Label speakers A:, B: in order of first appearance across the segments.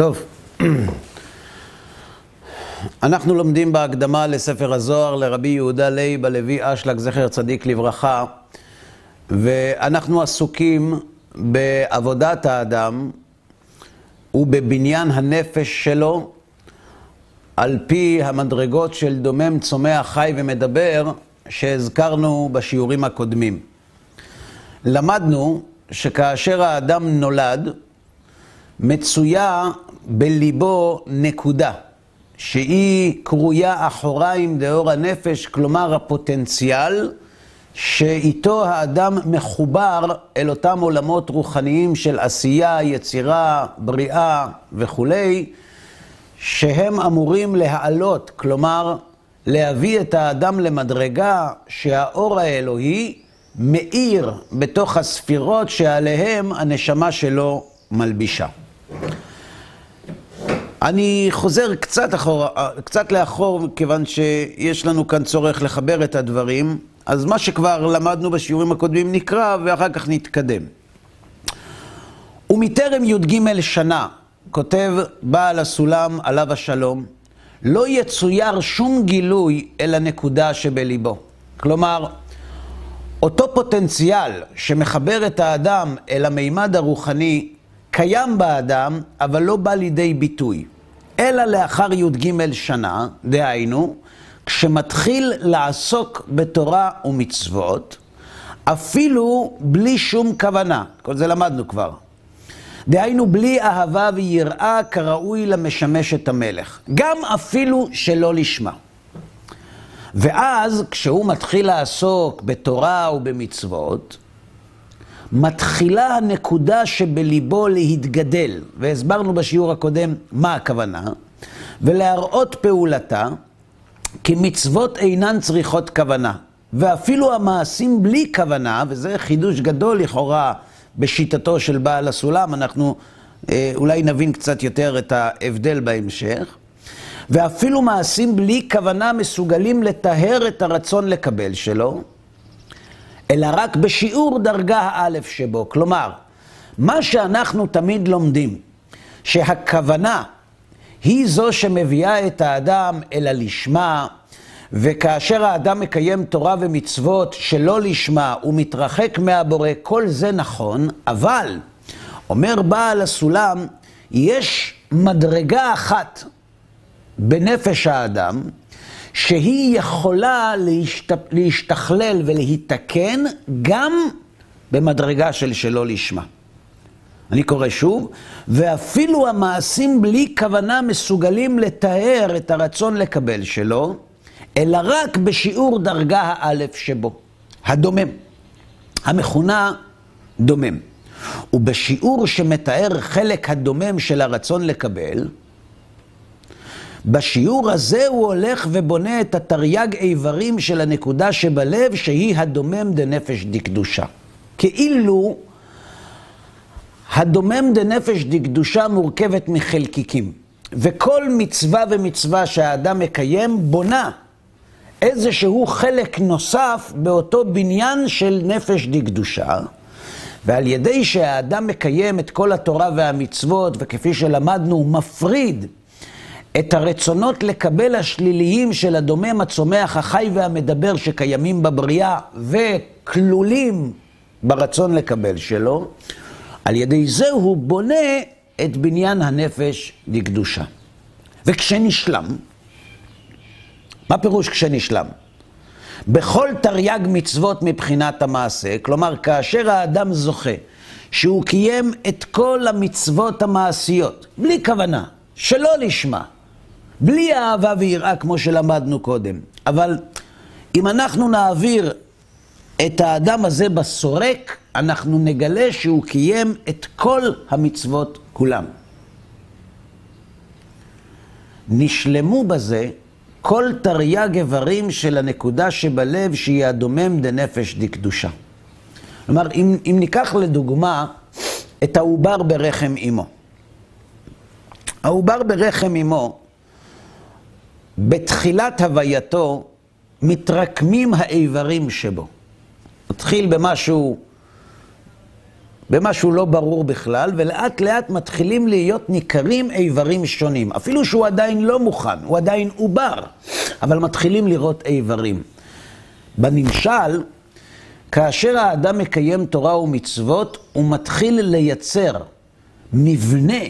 A: טוב, אנחנו לומדים בהקדמה לספר הזוהר לרבי יהודה לייב הלוי אשלג, זכר צדיק לברכה, ואנחנו עסוקים בעבודת האדם ובבניין הנפש שלו על פי המדרגות של דומם, צומח, חי ומדבר שהזכרנו בשיעורים הקודמים. למדנו שכאשר האדם נולד, מצויה בליבו נקודה, שהיא קרויה אחוריים דאור הנפש, כלומר הפוטנציאל שאיתו האדם מחובר אל אותם עולמות רוחניים של עשייה, יצירה, בריאה וכולי, שהם אמורים להעלות, כלומר להביא את האדם למדרגה שהאור האלוהי מאיר בתוך הספירות שעליהם הנשמה שלו מלבישה. אני חוזר קצת, אחורה, קצת לאחור, כיוון שיש לנו כאן צורך לחבר את הדברים, אז מה שכבר למדנו בשיעורים הקודמים נקרא, ואחר כך נתקדם. ומטרם י"ג שנה, כותב בעל הסולם עליו השלום, לא יצויר שום גילוי אל הנקודה שבליבו. כלומר, אותו פוטנציאל שמחבר את האדם אל המימד הרוחני קיים באדם, אבל לא בא לידי ביטוי. אלא לאחר י"ג שנה, דהיינו, כשמתחיל לעסוק בתורה ומצוות, אפילו בלי שום כוונה. כל זה למדנו כבר. דהיינו, בלי אהבה ויראה כראוי למשמש את המלך. גם אפילו שלא לשמה. ואז, כשהוא מתחיל לעסוק בתורה ובמצוות, מתחילה הנקודה שבליבו להתגדל, והסברנו בשיעור הקודם מה הכוונה, ולהראות פעולתה, כי מצוות אינן צריכות כוונה. ואפילו המעשים בלי כוונה, וזה חידוש גדול לכאורה בשיטתו של בעל הסולם, אנחנו אה, אולי נבין קצת יותר את ההבדל בהמשך. ואפילו מעשים בלי כוונה מסוגלים לטהר את הרצון לקבל שלו, אלא רק בשיעור דרגה האלף שבו. כלומר, מה שאנחנו תמיד לומדים, שהכוונה היא זו שמביאה את האדם אל הלשמה, וכאשר האדם מקיים תורה ומצוות שלא לשמה, הוא מתרחק מהבורא, כל זה נכון, אבל, אומר בעל הסולם, יש מדרגה אחת בנפש האדם, שהיא יכולה להשת... להשתכלל ולהיתקן גם במדרגה של שלא לשמה. אני קורא שוב, ואפילו המעשים בלי כוונה מסוגלים לתאר את הרצון לקבל שלו, אלא רק בשיעור דרגה האלף שבו, הדומם, המכונה דומם. ובשיעור שמתאר חלק הדומם של הרצון לקבל, בשיעור הזה הוא הולך ובונה את התרי"ג איברים של הנקודה שבלב, שהיא הדומם דנפש דקדושה. כאילו הדומם דנפש דקדושה מורכבת מחלקיקים. וכל מצווה ומצווה שהאדם מקיים בונה איזשהו חלק נוסף באותו בניין של נפש דקדושה. ועל ידי שהאדם מקיים את כל התורה והמצוות, וכפי שלמדנו, הוא מפריד את הרצונות לקבל השליליים של הדומם, הצומח, החי והמדבר שקיימים בבריאה וכלולים ברצון לקבל שלו, על ידי זה הוא בונה את בניין הנפש לקדושה. וכשנשלם, מה פירוש כשנשלם? בכל תרי"ג מצוות מבחינת המעשה, כלומר כאשר האדם זוכה שהוא קיים את כל המצוות המעשיות, בלי כוונה, שלא לשמה, בלי אהבה ויראה כמו שלמדנו קודם. אבל אם אנחנו נעביר את האדם הזה בסורק, אנחנו נגלה שהוא קיים את כל המצוות כולם. נשלמו בזה כל תרי"ג איברים של הנקודה שבלב שהיא הדומם דנפש דקדושה. כלומר, אם, אם ניקח לדוגמה את העובר ברחם אמו. העובר ברחם אמו, בתחילת הווייתו מתרקמים האיברים שבו. מתחיל במשהו במשהו לא ברור בכלל, ולאט לאט מתחילים להיות ניכרים איברים שונים. אפילו שהוא עדיין לא מוכן, הוא עדיין עובר, אבל מתחילים לראות איברים. בנמשל, כאשר האדם מקיים תורה ומצוות, הוא מתחיל לייצר מבנה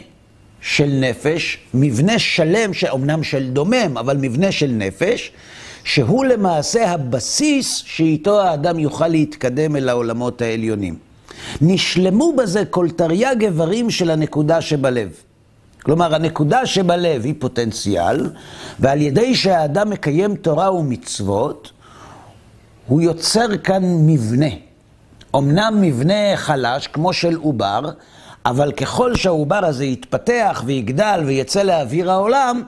A: של נפש, מבנה שלם, אומנם של דומם, אבל מבנה של נפש, שהוא למעשה הבסיס שאיתו האדם יוכל להתקדם אל העולמות העליונים. נשלמו בזה כל תרי"ג איברים של הנקודה שבלב. כלומר, הנקודה שבלב היא פוטנציאל, ועל ידי שהאדם מקיים תורה ומצוות, הוא יוצר כאן מבנה. אמנם מבנה חלש, כמו של עובר, אבל ככל שהעובר הזה יתפתח ויגדל ויצא לאוויר העולם,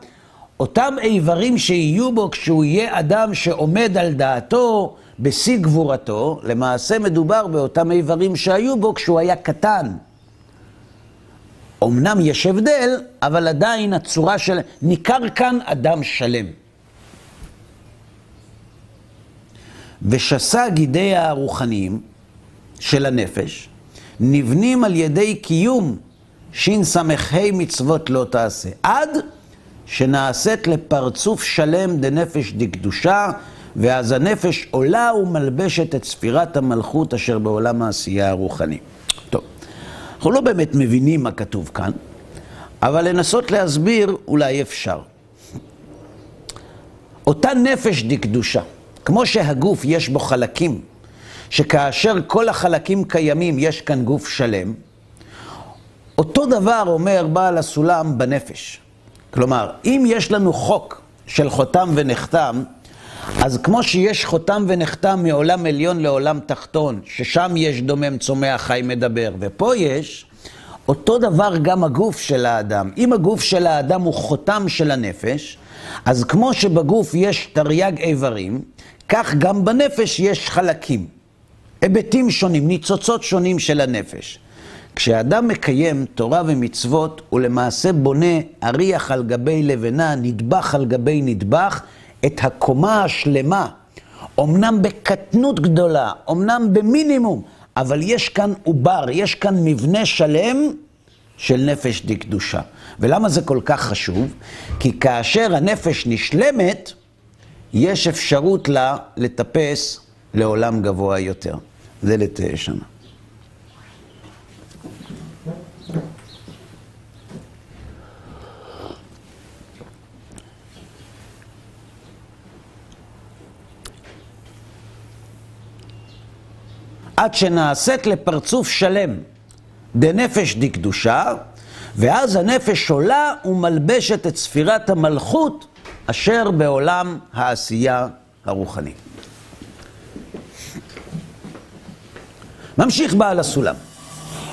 A: אותם איברים שיהיו בו כשהוא יהיה אדם שעומד על דעתו בשיא גבורתו, למעשה מדובר באותם איברים שהיו בו כשהוא היה קטן. אמנם יש הבדל, אבל עדיין הצורה של... ניכר כאן אדם שלם. ושסה גידיה הרוחניים של הנפש נבנים על ידי קיום שס"ה מצוות לא תעשה, עד שנעשית לפרצוף שלם דנפש דקדושה, ואז הנפש עולה ומלבשת את ספירת המלכות אשר בעולם העשייה הרוחני. טוב, אנחנו לא באמת מבינים מה כתוב כאן, אבל לנסות להסביר אולי אפשר. אותה נפש דקדושה, כמו שהגוף יש בו חלקים, שכאשר כל החלקים קיימים יש כאן גוף שלם, אותו דבר אומר בעל הסולם בנפש. כלומר, אם יש לנו חוק של חותם ונחתם, אז כמו שיש חותם ונחתם מעולם עליון לעולם תחתון, ששם יש דומם, צומח, חי, מדבר, ופה יש, אותו דבר גם הגוף של האדם. אם הגוף של האדם הוא חותם של הנפש, אז כמו שבגוף יש תרי"ג איברים, כך גם בנפש יש חלקים, היבטים שונים, ניצוצות שונים של הנפש. כשאדם מקיים תורה ומצוות, הוא למעשה בונה אריח על גבי לבנה, נדבך על גבי נדבך, את הקומה השלמה. אמנם בקטנות גדולה, אמנם במינימום, אבל יש כאן עובר, יש כאן מבנה שלם של נפש דקדושה. ולמה זה כל כך חשוב? כי כאשר הנפש נשלמת, יש אפשרות לה לטפס לעולם גבוה יותר. זה לתשע שנה. עד שנעשית לפרצוף שלם דנפש דקדושה, ואז הנפש עולה ומלבשת את ספירת המלכות אשר בעולם העשייה הרוחני. ממשיך בעל הסולם.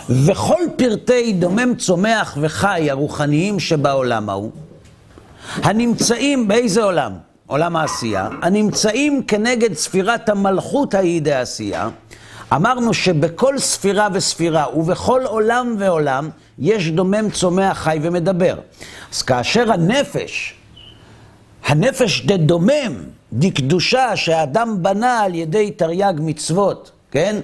A: וכל פרטי דומם צומח וחי הרוחניים שבעולם ההוא, הנמצאים באיזה עולם? עולם העשייה, הנמצאים כנגד ספירת המלכות ההיא דעשייה, אמרנו שבכל ספירה וספירה ובכל עולם ועולם יש דומם צומח חי ומדבר. אז כאשר הנפש, הנפש דדומם, דקדושה שהאדם בנה על ידי תרי"ג מצוות, כן?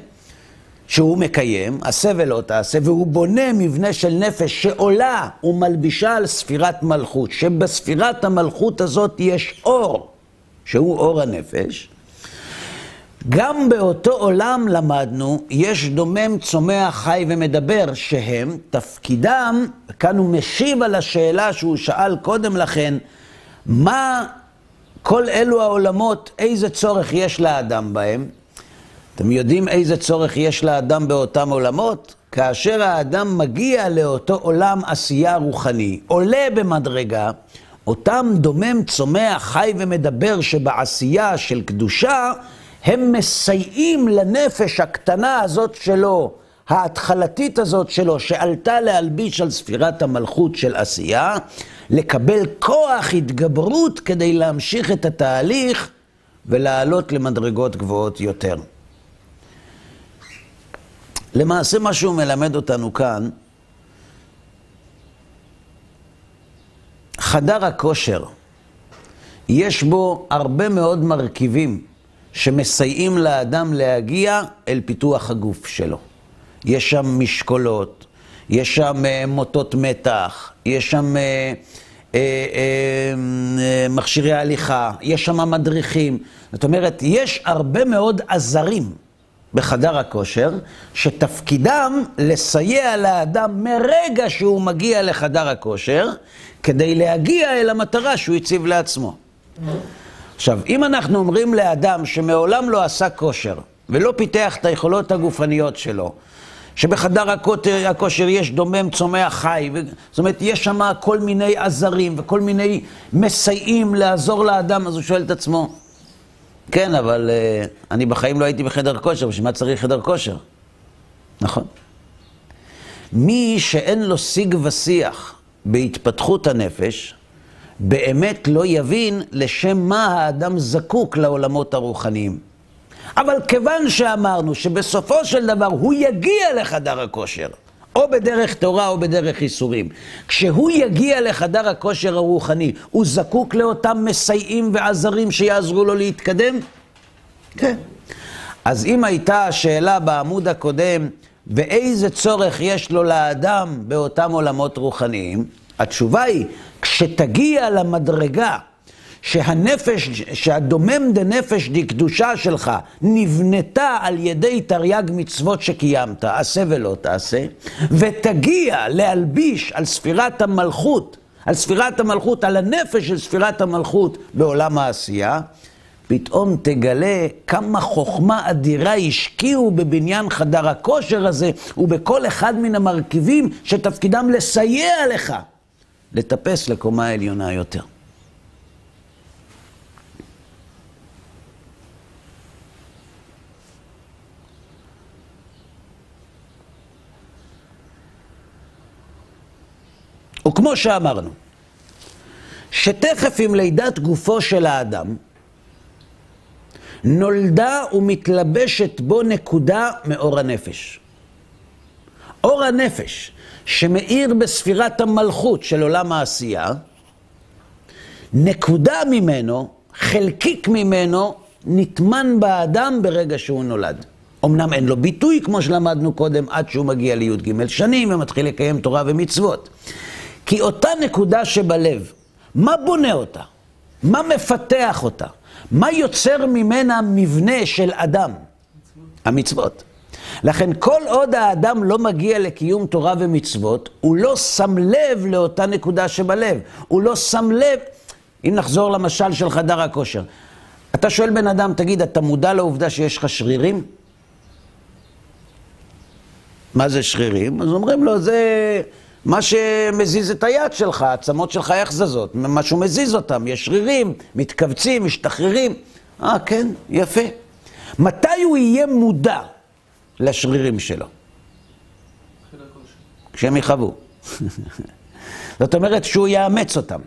A: שהוא מקיים, עשה ולא תעשה, והוא בונה מבנה של נפש שעולה ומלבישה על ספירת מלכות, שבספירת המלכות הזאת יש אור, שהוא אור הנפש. גם באותו עולם למדנו, יש דומם, צומח, חי ומדבר, שהם, תפקידם, כאן הוא משיב על השאלה שהוא שאל קודם לכן, מה כל אלו העולמות, איזה צורך יש לאדם בהם? אתם יודעים איזה צורך יש לאדם באותם עולמות? כאשר האדם מגיע לאותו עולם עשייה רוחני, עולה במדרגה, אותם דומם, צומח, חי ומדבר שבעשייה של קדושה, הם מסייעים לנפש הקטנה הזאת שלו, ההתחלתית הזאת שלו, שעלתה להלביש על ספירת המלכות של עשייה, לקבל כוח התגברות כדי להמשיך את התהליך ולעלות למדרגות גבוהות יותר. למעשה מה שהוא מלמד אותנו כאן, חדר הכושר, יש בו הרבה מאוד מרכיבים שמסייעים לאדם להגיע אל פיתוח הגוף שלו. יש שם משקולות, יש שם אה, מוטות מתח, יש שם אה, אה, אה, מכשירי הליכה, יש שם מדריכים. זאת אומרת, יש הרבה מאוד עזרים בחדר הכושר, שתפקידם לסייע לאדם מרגע שהוא מגיע לחדר הכושר, כדי להגיע אל המטרה שהוא הציב לעצמו. עכשיו, אם אנחנו אומרים לאדם שמעולם לא עשה כושר, ולא פיתח את היכולות הגופניות שלו, שבחדר הכותר, הכושר יש דומם צומח חי, ו... זאת אומרת, יש שם כל מיני עזרים וכל מיני מסייעים לעזור לאדם, אז הוא שואל את עצמו, כן, אבל uh, אני בחיים לא הייתי בחדר כושר, בשביל מה צריך חדר כושר? נכון. מי שאין לו שיג ושיח בהתפתחות הנפש, באמת לא יבין לשם מה האדם זקוק לעולמות הרוחניים. אבל כיוון שאמרנו שבסופו של דבר הוא יגיע לחדר הכושר, או בדרך תורה או בדרך איסורים, כשהוא יגיע לחדר הכושר הרוחני, הוא זקוק לאותם מסייעים ועזרים שיעזרו לו להתקדם? כן. אז אם הייתה השאלה בעמוד הקודם, ואיזה צורך יש לו לאדם באותם עולמות רוחניים, התשובה היא, כשתגיע למדרגה שהנפש, שהדומם דנפש דקדושה שלך נבנתה על ידי תרי"ג מצוות שקיימת, עשה ולא תעשה, ותגיע להלביש על ספירת המלכות, על ספירת המלכות, על הנפש של ספירת המלכות בעולם העשייה, פתאום תגלה כמה חוכמה אדירה השקיעו בבניין חדר הכושר הזה ובכל אחד מן המרכיבים שתפקידם לסייע לך לטפס לקומה העליונה יותר. וכמו שאמרנו, שתכף עם לידת גופו של האדם, נולדה ומתלבשת בו נקודה מאור הנפש. אור הנפש, שמאיר בספירת המלכות של עולם העשייה, נקודה ממנו, חלקיק ממנו, נטמן באדם ברגע שהוא נולד. אמנם אין לו ביטוי, כמו שלמדנו קודם, עד שהוא מגיע לי"ג שנים ומתחיל לקיים תורה ומצוות. כי אותה נקודה שבלב, מה בונה אותה? מה מפתח אותה? מה יוצר ממנה מבנה של אדם? המצוות. לכן כל עוד האדם לא מגיע לקיום תורה ומצוות, הוא לא שם לב לאותה נקודה שבלב. הוא לא שם לב, אם נחזור למשל של חדר הכושר. אתה שואל בן אדם, תגיד, אתה מודע לעובדה שיש לך שרירים? מה זה שרירים? אז אומרים לו, זה מה שמזיז את היד שלך, העצמות שלך איך זזות, משהו מזיז אותם, יש שרירים, מתכווצים, משתחררים. אה, כן, יפה. מתי הוא יהיה מודע לשרירים שלו? כשהם יכאבו. זאת אומרת שהוא יאמץ אותם.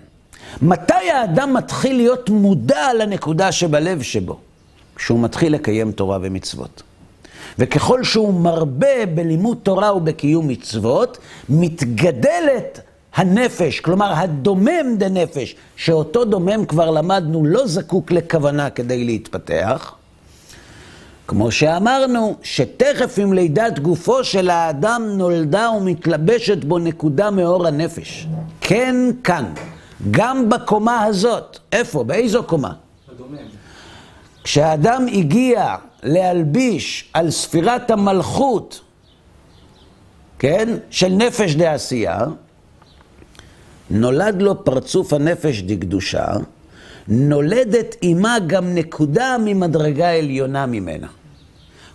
A: מתי האדם מתחיל להיות מודע לנקודה שבלב שבו? כשהוא מתחיל לקיים תורה ומצוות. וככל שהוא מרבה בלימוד תורה ובקיום מצוות, מתגדלת הנפש, כלומר הדומם דנפש, שאותו דומם כבר למדנו לא זקוק לכוונה כדי להתפתח. כמו שאמרנו, שתכף עם לידת גופו של האדם נולדה ומתלבשת בו נקודה מאור הנפש. כן, כאן. גם בקומה הזאת. איפה? באיזו קומה? כשהאדם הגיע להלביש על ספירת המלכות, כן, של נפש דעשייה, נולד לו פרצוף הנפש דקדושה, נולדת עימה גם נקודה ממדרגה עליונה ממנה.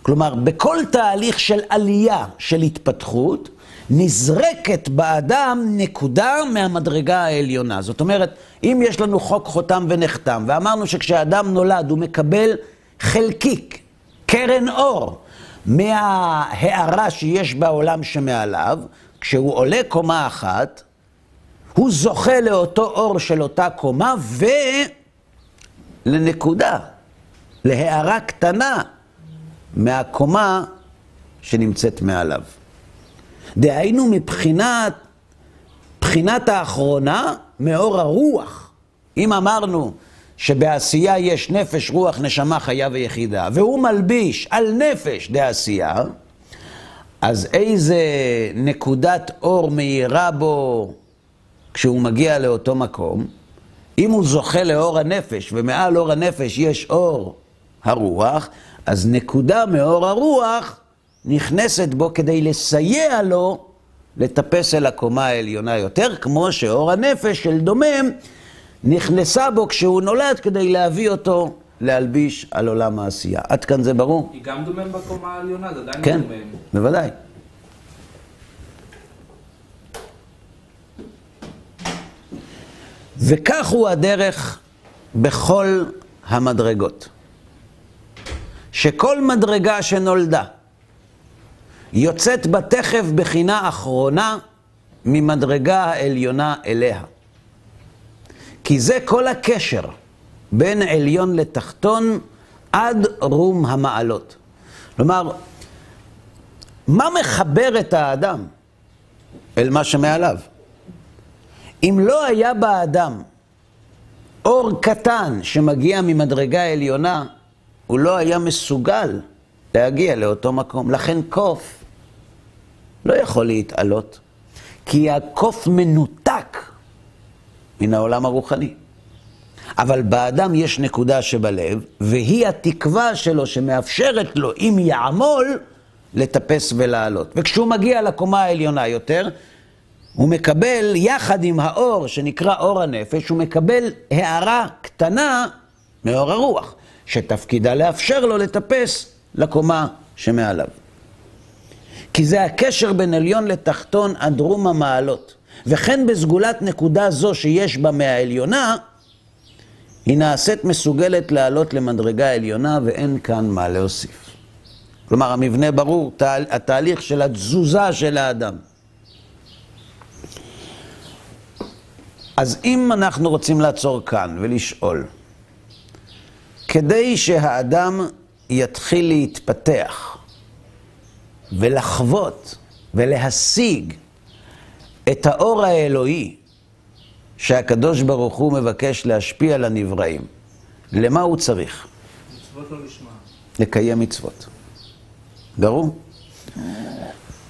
A: כלומר, בכל תהליך של עלייה, של התפתחות, נזרקת באדם נקודה מהמדרגה העליונה. זאת אומרת, אם יש לנו חוק חותם ונחתם, ואמרנו שכשאדם נולד הוא מקבל חלקיק, קרן אור, מההערה שיש בעולם שמעליו, כשהוא עולה קומה אחת, הוא זוכה לאותו אור של אותה קומה ולנקודה, להערה קטנה מהקומה שנמצאת מעליו. דהיינו מבחינת, בחינת האחרונה, מאור הרוח. אם אמרנו שבעשייה יש נפש, רוח, נשמה, חיה ויחידה, והוא מלביש על נפש דעשייה, אז איזה נקודת אור מאירה בו כשהוא מגיע לאותו מקום? אם הוא זוכה לאור הנפש, ומעל אור הנפש יש אור הרוח, אז נקודה מאור הרוח נכנסת בו כדי לסייע לו לטפס אל הקומה העליונה יותר, כמו שאור הנפש של דומם נכנסה בו כשהוא נולד כדי להביא אותו להלביש על עולם העשייה. עד כאן זה ברור?
B: היא גם דומם בקומה העליונה, זה עדיין
A: כן,
B: דומם.
A: בוודאי. וכך הוא הדרך בכל המדרגות. שכל מדרגה שנולדה יוצאת בה תכף בחינה אחרונה ממדרגה העליונה אליה. כי זה כל הקשר בין עליון לתחתון עד רום המעלות. כלומר, מה מחבר את האדם אל מה שמעליו? אם לא היה באדם אור קטן שמגיע ממדרגה עליונה, הוא לא היה מסוגל להגיע לאותו מקום. לכן קוף לא יכול להתעלות, כי הקוף מנותק מן העולם הרוחני. אבל באדם יש נקודה שבלב, והיא התקווה שלו שמאפשרת לו, אם יעמול, לטפס ולעלות. וכשהוא מגיע לקומה העליונה יותר, הוא מקבל, יחד עם האור שנקרא אור הנפש, הוא מקבל הערה קטנה מאור הרוח, שתפקידה לאפשר לו לטפס לקומה שמעליו. כי זה הקשר בין עליון לתחתון עד רום המעלות. וכן בסגולת נקודה זו שיש בה מהעליונה, היא נעשית מסוגלת לעלות למדרגה עליונה ואין כאן מה להוסיף. כלומר, המבנה ברור, תה, התהליך של התזוזה של האדם. אז אם אנחנו רוצים לעצור כאן ולשאול, כדי שהאדם יתחיל להתפתח ולחוות ולהשיג את האור האלוהי שהקדוש ברוך הוא מבקש להשפיע על הנבראים, למה הוא צריך?
B: מצוות לא לשמה.
A: לקיים מצוות. ברור?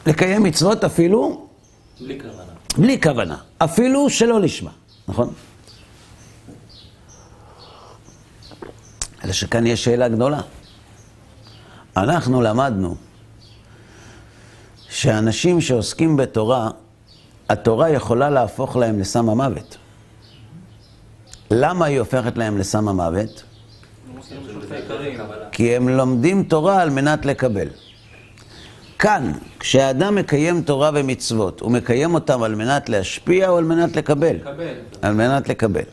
A: לקיים מצוות אפילו
B: בלי כוונה.
A: בלי כוונה, אפילו שלא לשמה, נכון? אלא שכאן יש שאלה גדולה. אנחנו למדנו שאנשים שעוסקים בתורה, התורה יכולה להפוך להם לסם המוות. למה היא הופכת להם לסם המוות? כי הם לומדים תורה על מנת לקבל. כאן, כשאדם מקיים תורה ומצוות, הוא מקיים אותם על מנת להשפיע או על מנת לקבל?
B: קבל.
A: על מנת לקבל.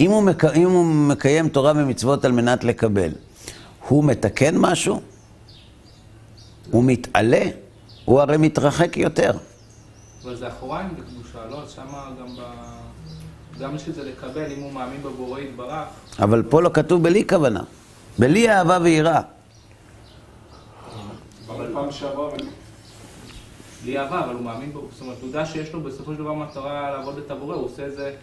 A: אם הוא, מק... אם הוא מקיים תורה ומצוות על מנת לקבל, הוא מתקן משהו? הוא מתעלה? הוא הרי מתרחק יותר.
B: אבל זה אחוריים בקדושה, לא? שמה גם ב... גם שזה לקבל, אם הוא מאמין בבורא יתברך,
A: אבל פה לא כתוב בלי כוונה. בלי אהבה ויראה.
C: אבל פעם שעברה,
B: בלי אהבה, אבל הוא מאמין בו. זאת אומרת, הוא יודע שיש לו בסופו של דבר מטרה לעבוד את הבורא, הוא עושה את זה...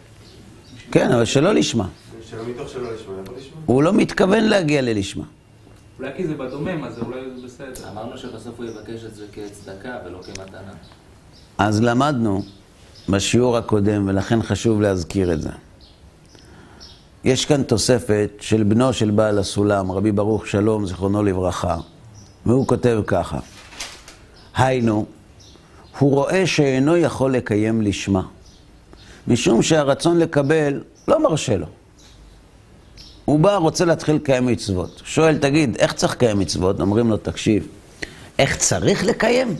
A: כן, אבל שלא לשמה.
C: שלא מתוך שלא לשמה, יכול לשמה.
A: הוא לא מתכוון להגיע ללשמה.
B: אולי כי זה בדומם, אז אולי זה בסדר.
D: אמרנו שבסוף הוא יבקש את זה כצדקה ולא כמתנה.
A: אז למדנו בשיעור הקודם, ולכן חשוב להזכיר את זה. יש כאן תוספת של בנו של בעל הסולם, רבי ברוך שלום, זיכרונו לברכה, והוא כותב ככה: היינו, הוא רואה שאינו יכול לקיים לשמה, משום שהרצון לקבל לא מרשה לו. הוא בא, רוצה להתחיל לקיים מצוות. שואל, תגיד, איך צריך לקיים מצוות? אומרים לו, תקשיב, איך צריך לקיים?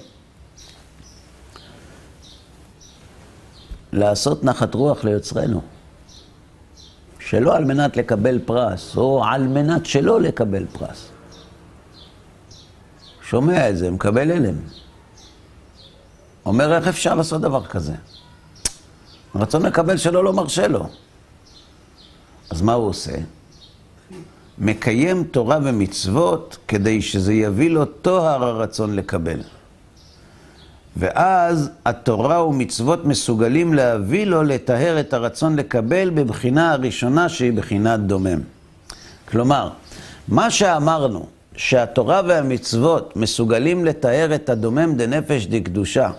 A: לעשות נחת רוח ליוצרנו. שלא על מנת לקבל פרס, או על מנת שלא לקבל פרס. שומע את זה, מקבל הלם. אומר, איך אפשר לעשות דבר כזה? רצון לקבל שלו לא מרשה לו. אז מה הוא עושה? מקיים תורה ומצוות כדי שזה יביא לו טוהר הרצון לקבל. ואז התורה ומצוות מסוגלים להביא לו לטהר את הרצון לקבל בבחינה הראשונה שהיא בחינת דומם. כלומר, מה שאמרנו, שהתורה והמצוות מסוגלים לתאר את הדומם דנפש דקדושה,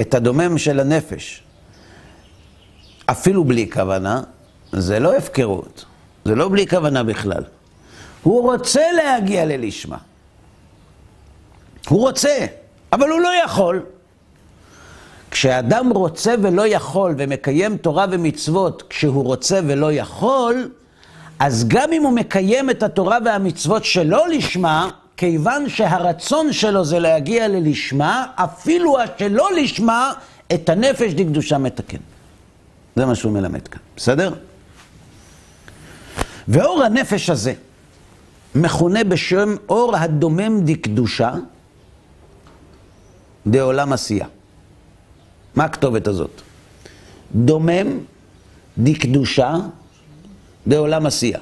A: את הדומם של הנפש, אפילו בלי כוונה, זה לא הפקרות, זה לא בלי כוונה בכלל. הוא רוצה להגיע ללשמה. הוא רוצה, אבל הוא לא יכול. כשאדם רוצה ולא יכול ומקיים תורה ומצוות כשהוא רוצה ולא יכול, אז גם אם הוא מקיים את התורה והמצוות שלא לשמה, כיוון שהרצון שלו זה להגיע ללשמה, אפילו השלא לשמה, את הנפש דקדושה מתקן. זה מה שהוא מלמד כאן, בסדר? ואור הנפש הזה מכונה בשם אור הדומם דקדושה דעולם עשייה. מה הכתובת הזאת? דומם דקדושה דעולם עשייה.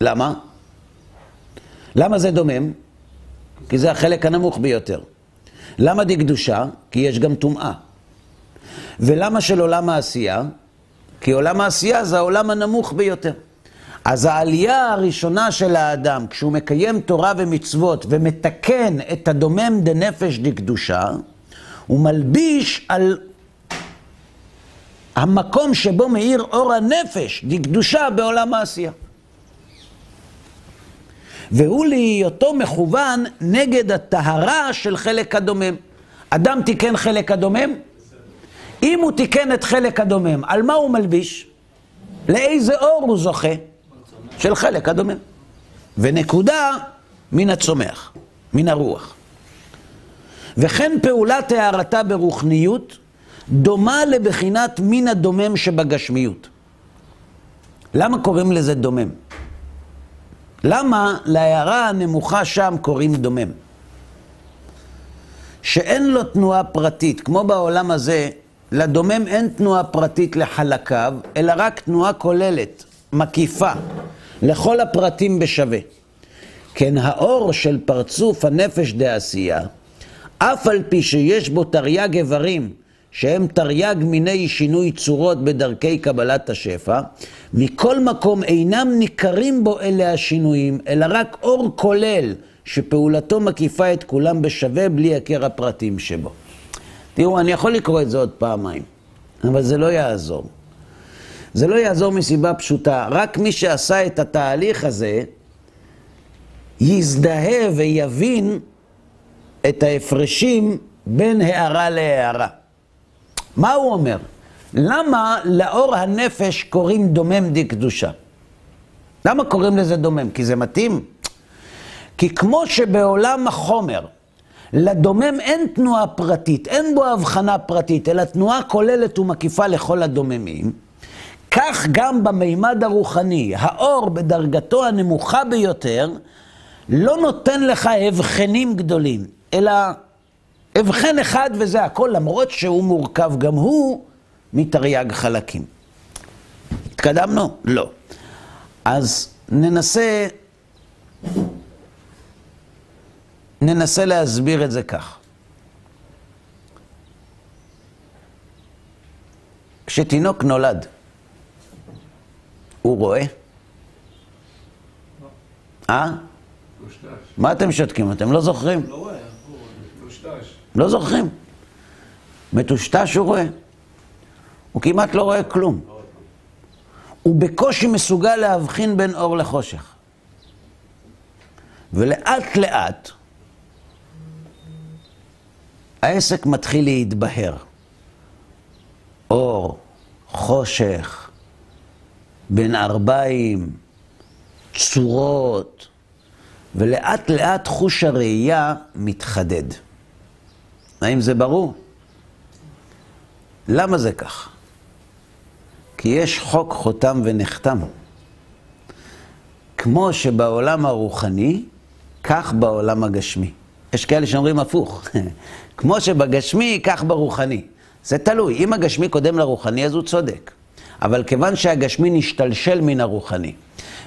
A: למה? למה זה דומם? כי זה החלק הנמוך ביותר. למה דקדושה? כי יש גם טומאה. ולמה של עולם העשייה? כי עולם העשייה זה העולם הנמוך ביותר. אז העלייה הראשונה של האדם, כשהוא מקיים תורה ומצוות ומתקן את הדומם דנפש דקדושה, הוא מלביש על המקום שבו מאיר אור הנפש דקדושה בעולם העשייה. והוא להיותו מכוון נגד הטהרה של חלק הדומם. אדם תיקן חלק הדומם? אם הוא תיקן את חלק הדומם, על מה הוא מלביש? לאיזה אור הוא זוכה? של חלק הדומם. ונקודה מן הצומח, מן הרוח. וכן פעולת הערתה ברוחניות דומה לבחינת מין הדומם שבגשמיות. למה קוראים לזה דומם? למה להערה הנמוכה שם קוראים דומם? שאין לו תנועה פרטית, כמו בעולם הזה, לדומם אין תנועה פרטית לחלקיו, אלא רק תנועה כוללת, מקיפה, לכל הפרטים בשווה. כן האור של פרצוף הנפש דעשייה, אף על פי שיש בו תרי"ג איברים, שהם תרי"ג מיני שינוי צורות בדרכי קבלת השפע, מכל מקום אינם ניכרים בו אלה השינויים, אלא רק אור כולל, שפעולתו מקיפה את כולם בשווה בלי הכר הפרטים שבו. תראו, אני יכול לקרוא את זה עוד פעמיים, אבל זה לא יעזור. זה לא יעזור מסיבה פשוטה, רק מי שעשה את התהליך הזה, יזדהה ויבין את ההפרשים בין הערה להערה. מה הוא אומר? למה לאור הנפש קוראים דומם דקדושה? למה קוראים לזה דומם? כי זה מתאים? כי כמו שבעולם החומר, לדומם אין תנועה פרטית, אין בו הבחנה פרטית, אלא תנועה כוללת ומקיפה לכל הדוממים, כך גם במימד הרוחני, האור בדרגתו הנמוכה ביותר, לא נותן לך הבחנים גדולים, אלא הבחן אחד וזה הכל, למרות שהוא מורכב גם הוא מתרי"ג חלקים. התקדמנו? לא. אז ננסה, ננסה להסביר את זה כך. כשתינוק נולד, הוא רואה? אה? מה אתם שותקים? אתם לא זוכרים?
C: לא רואה, טושטש.
A: לא זוכרים. מטושטש הוא רואה. הוא כמעט לא רואה כלום. הוא בקושי מסוגל להבחין בין אור לחושך. ולאט לאט העסק מתחיל להתבהר. אור, חושך, בין ערביים, צורות, ולאט לאט חוש הראייה מתחדד. האם זה ברור? למה זה כך? כי יש חוק חותם ונחתם. כמו שבעולם הרוחני, כך בעולם הגשמי. יש כאלה שאומרים הפוך. כמו שבגשמי, כך ברוחני. זה תלוי. אם הגשמי קודם לרוחני, אז הוא צודק. אבל כיוון שהגשמי נשתלשל מן הרוחני,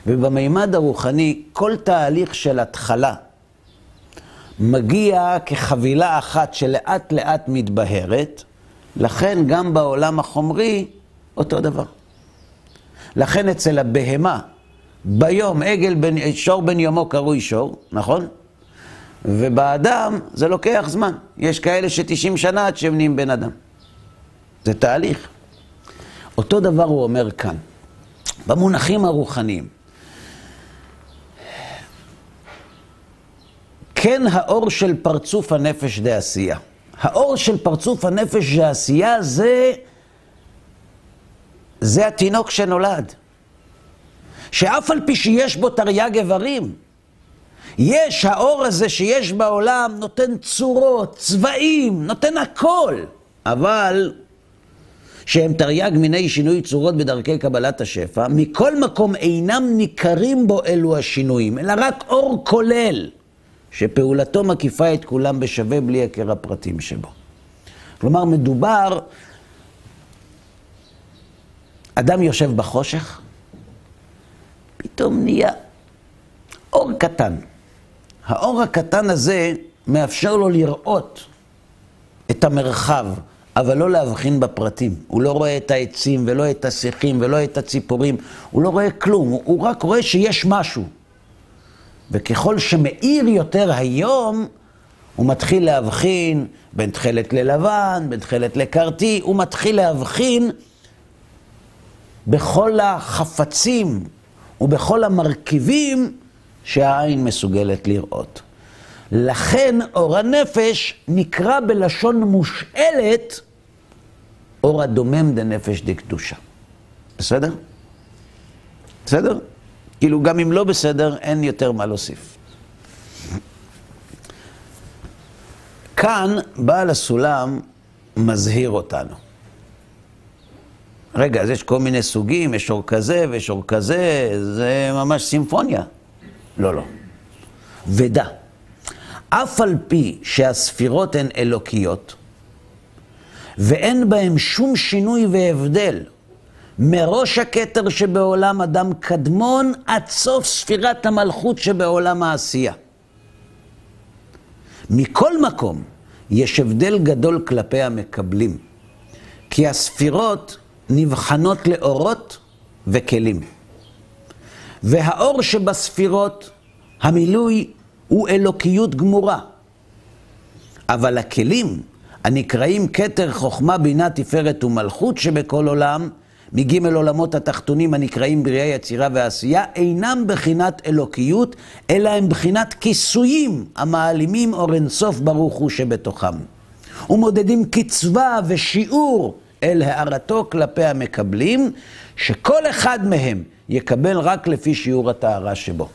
A: ובמימד הרוחני, כל תהליך של התחלה מגיע כחבילה אחת שלאט לאט מתבהרת, לכן גם בעולם החומרי אותו דבר. לכן אצל הבהמה, ביום עגל בן, שור בן יומו קרוי שור, נכון? ובאדם זה לוקח זמן. יש כאלה ש-90 שנה עד שהם נהיים בן אדם. זה תהליך. אותו דבר הוא אומר כאן, במונחים הרוחניים. כן האור של פרצוף הנפש דעשייה. האור של פרצוף הנפש דעשייה זה, זה התינוק שנולד. שאף על פי שיש בו תרי"ג איברים, יש, האור הזה שיש בעולם נותן צורות, צבעים, נותן הכל, אבל שהם תרי"ג מיני שינוי צורות בדרכי קבלת השפע, מכל מקום אינם ניכרים בו אלו השינויים, אלא רק אור כולל, שפעולתו מקיפה את כולם בשווה בלי הכר הפרטים שבו. כלומר, מדובר, אדם יושב בחושך, פתאום נהיה אור קטן. האור הקטן הזה מאפשר לו לראות את המרחב, אבל לא להבחין בפרטים. הוא לא רואה את העצים, ולא את השיחים, ולא את הציפורים. הוא לא רואה כלום, הוא, רק רואה שיש משהו. וככל שמאיר יותר היום, הוא מתחיל להבחין בין תכלת ללבן, בין תכלת לקרטי, הוא מתחיל להבחין בכל החפצים ובכל המרכיבים שהעין מסוגלת לראות. לכן אור הנפש נקרא בלשון מושאלת אור הדומם דנפש דקדושה. בסדר? בסדר? כאילו גם אם לא בסדר, אין יותר מה להוסיף. כאן בעל הסולם מזהיר אותנו. רגע, אז יש כל מיני סוגים, יש אור כזה ויש אור כזה, זה ממש סימפוניה. לא, לא. ודע, אף על פי שהספירות הן אלוקיות, ואין בהן שום שינוי והבדל מראש הכתר שבעולם אדם קדמון עד סוף ספירת המלכות שבעולם העשייה. מכל מקום יש הבדל גדול כלפי המקבלים, כי הספירות נבחנות לאורות וכלים. והאור שבספירות, המילוי הוא אלוקיות גמורה. אבל הכלים הנקראים כתר חוכמה, בינה, תפארת ומלכות שבכל עולם, מג' עולמות התחתונים הנקראים בריאה, יצירה ועשייה, אינם בחינת אלוקיות, אלא הם בחינת כיסויים המעלימים אור אינסוף ברוך הוא שבתוכם. ומודדים קצבה ושיעור אל הערתו כלפי המקבלים, שכל אחד מהם יקבל רק לפי שיעור הטהרה שבו.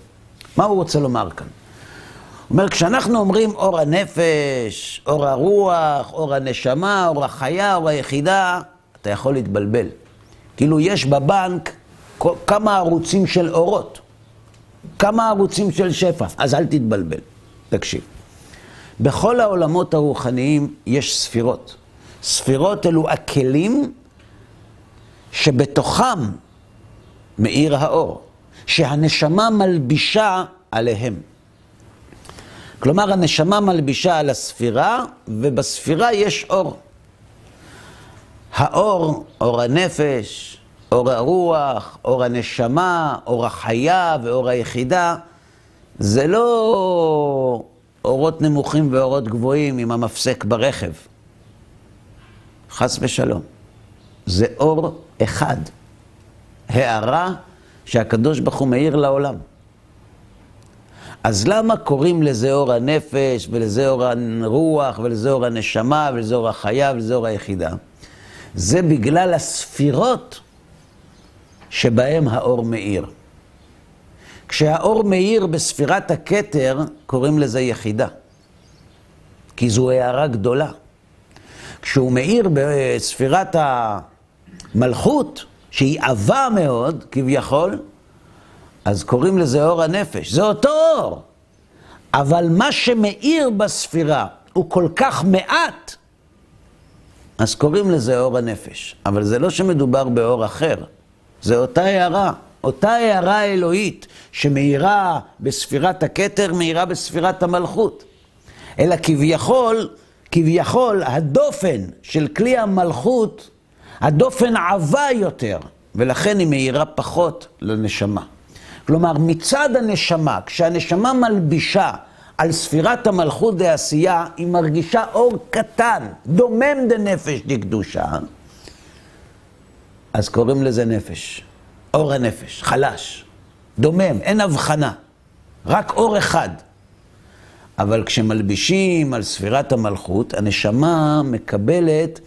A: מה הוא רוצה לומר כאן? הוא אומר, כשאנחנו אומרים אור הנפש, אור הרוח, אור הנשמה, אור החיה, אור היחידה, אתה יכול להתבלבל. כאילו יש בבנק כמה ערוצים של אורות, כמה ערוצים של שפע, אז אל תתבלבל. תקשיב. בכל העולמות הרוחניים יש ספירות. ספירות אלו הכלים שבתוכם מאיר האור, שהנשמה מלבישה עליהם. כלומר, הנשמה מלבישה על הספירה, ובספירה יש אור. האור, אור הנפש, אור הרוח, אור הנשמה, אור החיה ואור היחידה, זה לא אורות נמוכים ואורות גבוהים עם המפסק ברכב. חס ושלום. זה אור אחד. הערה שהקדוש ברוך הוא מאיר לעולם. אז למה קוראים לזה אור הנפש, ולזה אור הרוח, ולזה אור הנשמה, ולזה אור החיה, ולזה אור היחידה? זה בגלל הספירות שבהם האור מאיר. כשהאור מאיר בספירת הכתר, קוראים לזה יחידה. כי זו הערה גדולה. כשהוא מאיר בספירת המלכות, שהיא עבה מאוד, כביכול, אז קוראים לזה אור הנפש. זה אותו אור. אבל מה שמאיר בספירה הוא כל כך מעט, אז קוראים לזה אור הנפש. אבל זה לא שמדובר באור אחר, זה אותה הערה. אותה הערה אלוהית שמאירה בספירת הכתר, מאירה בספירת המלכות. אלא כביכול, כביכול הדופן של כלי המלכות, הדופן עבה יותר, ולכן היא מאירה פחות לנשמה. כלומר, מצד הנשמה, כשהנשמה מלבישה על ספירת המלכות דעשייה, היא מרגישה אור קטן, דומם דנפש דקדושה, אז קוראים לזה נפש. אור הנפש, חלש, דומם, אין הבחנה, רק אור אחד. אבל כשמלבישים על ספירת המלכות, הנשמה מקבלת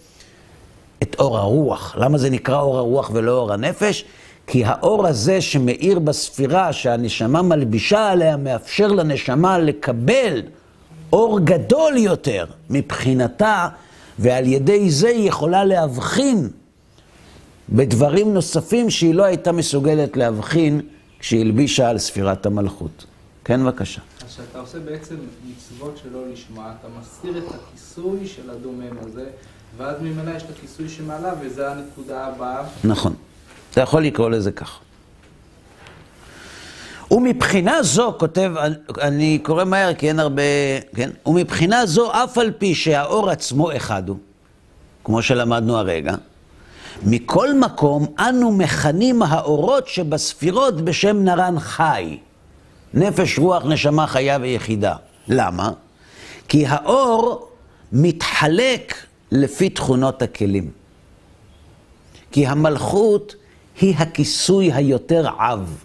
A: את אור הרוח. למה זה נקרא אור הרוח ולא אור הנפש? כי האור הזה שמאיר בספירה, שהנשמה מלבישה עליה, מאפשר לנשמה לקבל אור גדול יותר מבחינתה, ועל ידי זה היא יכולה להבחין בדברים נוספים שהיא לא הייתה מסוגלת להבחין כשהיא הלבישה על ספירת המלכות. כן, בבקשה.
B: אז כשאתה עושה בעצם מצוות שלא לשמה, אתה מסיר את הכיסוי של הדומם הזה, ואז ממילא יש את הכיסוי שמעלה, וזה הנקודה הבאה.
A: נכון. אתה יכול לקרוא לזה כך. ומבחינה זו, כותב, אני קורא מהר כי אין הרבה, כן? ומבחינה זו, אף על פי שהאור עצמו אחד הוא, כמו שלמדנו הרגע, מכל מקום אנו מכנים האורות שבספירות בשם נרן חי. נפש, רוח, נשמה, חיה ויחידה. למה? כי האור מתחלק לפי תכונות הכלים. כי המלכות היא הכיסוי היותר עב,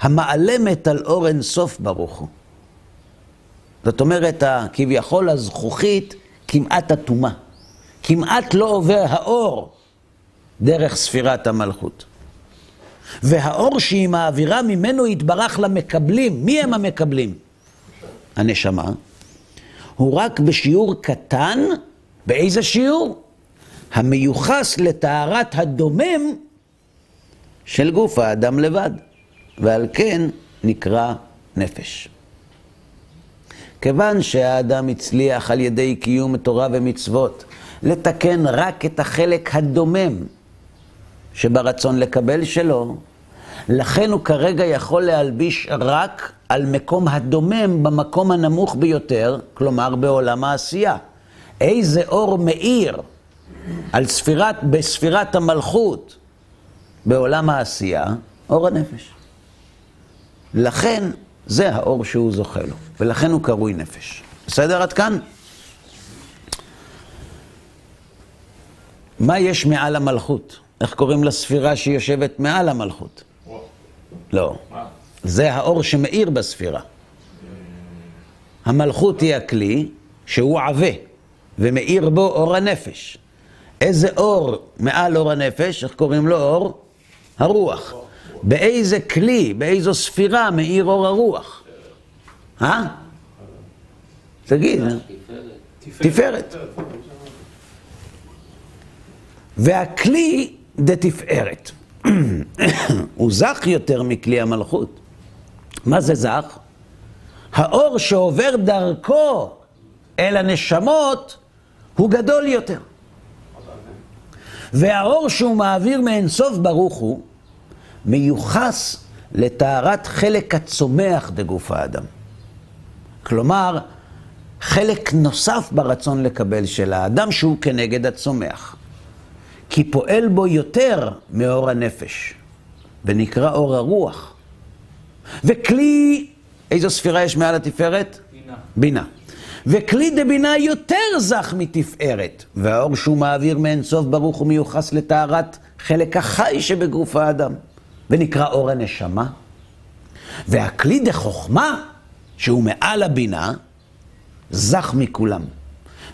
A: המעלמת על אור אינסוף ברוך הוא. זאת אומרת, כביכול הזכוכית כמעט אטומה. כמעט לא עובר האור דרך ספירת המלכות. והאור שהיא מעבירה ממנו יתברך למקבלים. מי הם המקבלים? הנשמה. הוא רק בשיעור קטן, באיזה שיעור? המיוחס לטהרת הדומם של גוף האדם לבד, ועל כן נקרא נפש. כיוון שהאדם הצליח על ידי קיום תורה ומצוות לתקן רק את החלק הדומם שברצון לקבל שלו, לכן הוא כרגע יכול להלביש רק על מקום הדומם במקום הנמוך ביותר, כלומר בעולם העשייה. איזה אור מאיר על ספירת, בספירת המלכות בעולם העשייה, אור הנפש. לכן זה האור שהוא זוכה לו, ולכן הוא קרוי נפש. בסדר עד כאן? מה יש מעל המלכות? איך קוראים לספירה שיושבת מעל המלכות? לא. זה האור שמאיר בספירה. המלכות היא הכלי שהוא עבה, ומאיר בו אור הנפש. איזה אור מעל אור הנפש, איך קוראים לו אור? הרוח. באיזה כלי, באיזו ספירה מאיר אור הרוח? אה? תגיד. תפארת. והכלי דתפארת. הוא זך יותר מכלי המלכות. מה זה זך? האור שעובר דרכו אל הנשמות הוא גדול יותר. והאור שהוא מעביר מאינסוף ברוך הוא, מיוחס לטהרת חלק הצומח דגוף האדם. כלומר, חלק נוסף ברצון לקבל של האדם שהוא כנגד הצומח. כי פועל בו יותר מאור הנפש, ונקרא אור הרוח. וכלי, איזו ספירה יש מעל התפארת?
B: בינה.
A: בינה. וכלי דבינה יותר זך מתפארת, והאור שהוא מעביר מאינסוף ברוך הוא מיוחס לטהרת חלק החי שבגוף האדם, ונקרא אור הנשמה. והכלי דחוכמה, שהוא מעל הבינה, זך מכולם.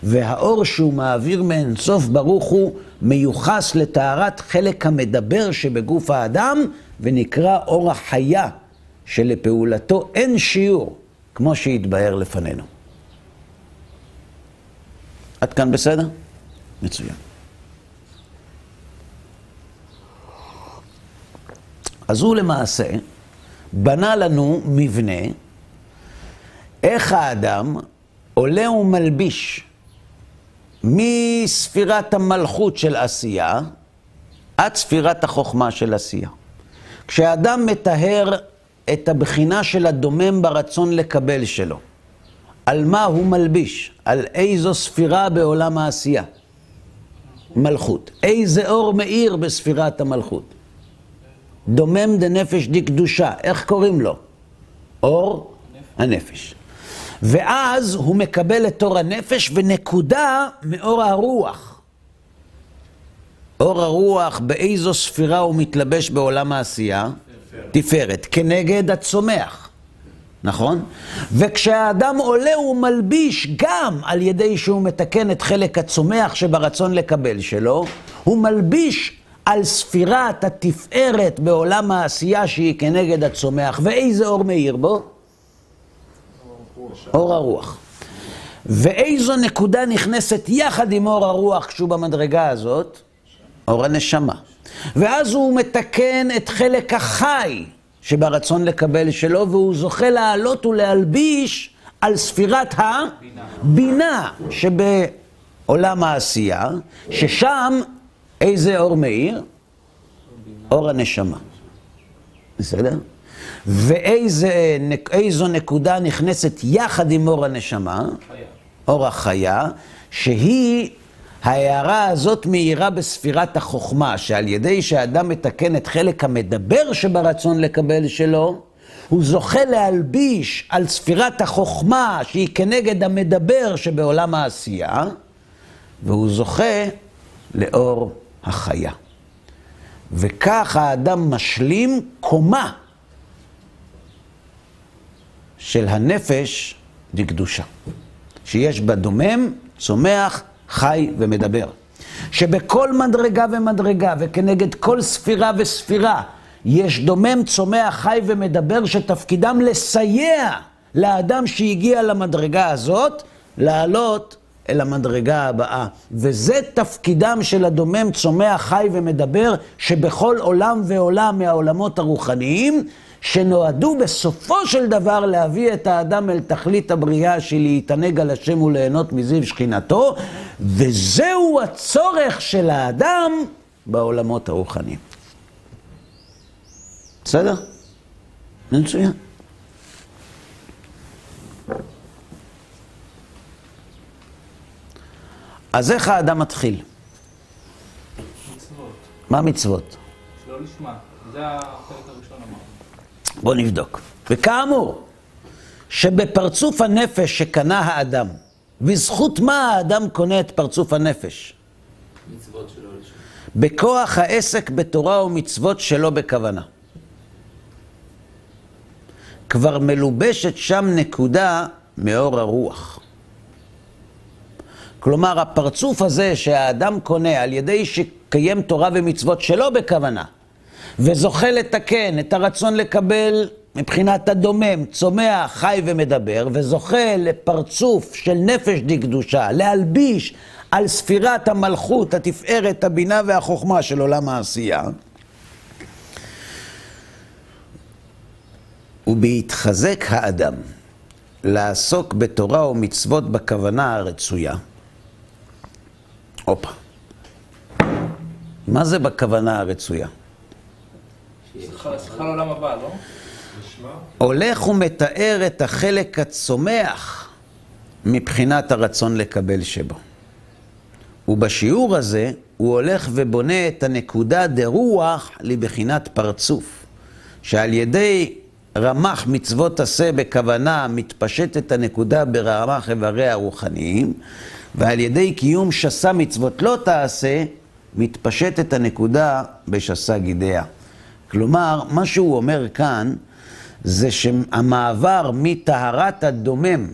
A: והאור שהוא מעביר מאינסוף ברוך הוא מיוחס לטהרת חלק המדבר שבגוף האדם, ונקרא אור החיה, שלפעולתו אין שיעור, כמו שהתבהר לפנינו. עד כאן בסדר? מצוין. אז הוא למעשה בנה לנו מבנה איך האדם עולה ומלביש מספירת המלכות של עשייה עד ספירת החוכמה של עשייה. כשאדם מטהר את הבחינה של הדומם ברצון לקבל שלו, על מה הוא מלביש? על איזו ספירה בעולם העשייה? מלכות. איזה אור מאיר בספירת המלכות? דומם דנפש דקדושה. איך קוראים לו? אור הנפש. ואז הוא מקבל את אור הנפש ונקודה מאור הרוח. אור הרוח, באיזו ספירה הוא מתלבש בעולם העשייה? תפארת. כנגד הצומח. נכון? וכשהאדם עולה הוא מלביש גם על ידי שהוא מתקן את חלק הצומח שברצון לקבל שלו, הוא מלביש על ספירת התפארת בעולם העשייה שהיא כנגד הצומח. ואיזה אור מאיר בו? אור הרוח. ואיזו נקודה נכנסת יחד עם אור הרוח כשהוא במדרגה הזאת? אור הנשמה. ואז הוא מתקן את חלק החי שברצון לקבל שלו, והוא זוכה לעלות ולהלביש על ספירת הבינה שבעולם העשייה, ששם איזה אור מאיר? אור הנשמה. בסדר? ואיזו נקודה נכנסת יחד עם אור הנשמה? אור החיה, שהיא, ההערה הזאת מאירה בספירת החוכמה, שעל ידי שאדם מתקן את חלק המדבר שברצון לקבל שלו, הוא זוכה להלביש על ספירת החוכמה שהיא כנגד המדבר שבעולם העשייה, והוא זוכה לאור החיה. וכך האדם משלים קומה של הנפש לקדושה, שיש בה דומם, צומח, חי ומדבר. שבכל מדרגה ומדרגה וכנגד כל ספירה וספירה יש דומם, צומח, חי ומדבר שתפקידם לסייע לאדם שהגיע למדרגה הזאת לעלות אל המדרגה הבאה. וזה תפקידם של הדומם, צומח, חי ומדבר, שבכל עולם ועולם מהעולמות הרוחניים, שנועדו בסופו של דבר להביא את האדם אל תכלית הבריאה של להתענג על השם וליהנות מזיו שכינתו, וזהו הצורך של האדם בעולמות הרוחניים. בסדר? מצוין. אז איך האדם מתחיל?
B: מצוות.
A: מה מצוות?
B: שלא לשמה. זה החלק הראשון.
A: בואו נבדוק. וכאמור, שבפרצוף הנפש שקנה האדם, בזכות מה האדם קונה את פרצוף הנפש?
D: מצוות שלא לשמה.
A: בכוח העסק בתורה ומצוות שלא בכוונה. כבר מלובשת שם נקודה מאור הרוח. כלומר, הפרצוף הזה שהאדם קונה על ידי שקיים תורה ומצוות שלא בכוונה, וזוכה לתקן את הרצון לקבל מבחינת הדומם, צומח, חי ומדבר, וזוכה לפרצוף של נפש דקדושה, להלביש על ספירת המלכות, התפארת, הבינה והחוכמה של עולם העשייה. ובהתחזק האדם לעסוק בתורה ומצוות בכוונה הרצויה. הופה. מה זה בכוונה הרצויה?
B: שיחה לעולם הבא, לא?
A: הולך ומתאר את החלק הצומח מבחינת הרצון לקבל שבו. ובשיעור הזה הוא הולך ובונה את הנקודה דרוח לבחינת פרצוף, שעל ידי רמ"ח מצוות עשה בכוונה מתפשטת הנקודה ברמ"ח איבריה הרוחניים, ועל ידי קיום שסה מצוות לא תעשה, מתפשטת הנקודה בשסה גידיה. כלומר, מה שהוא אומר כאן, זה שהמעבר מטהרת הדומם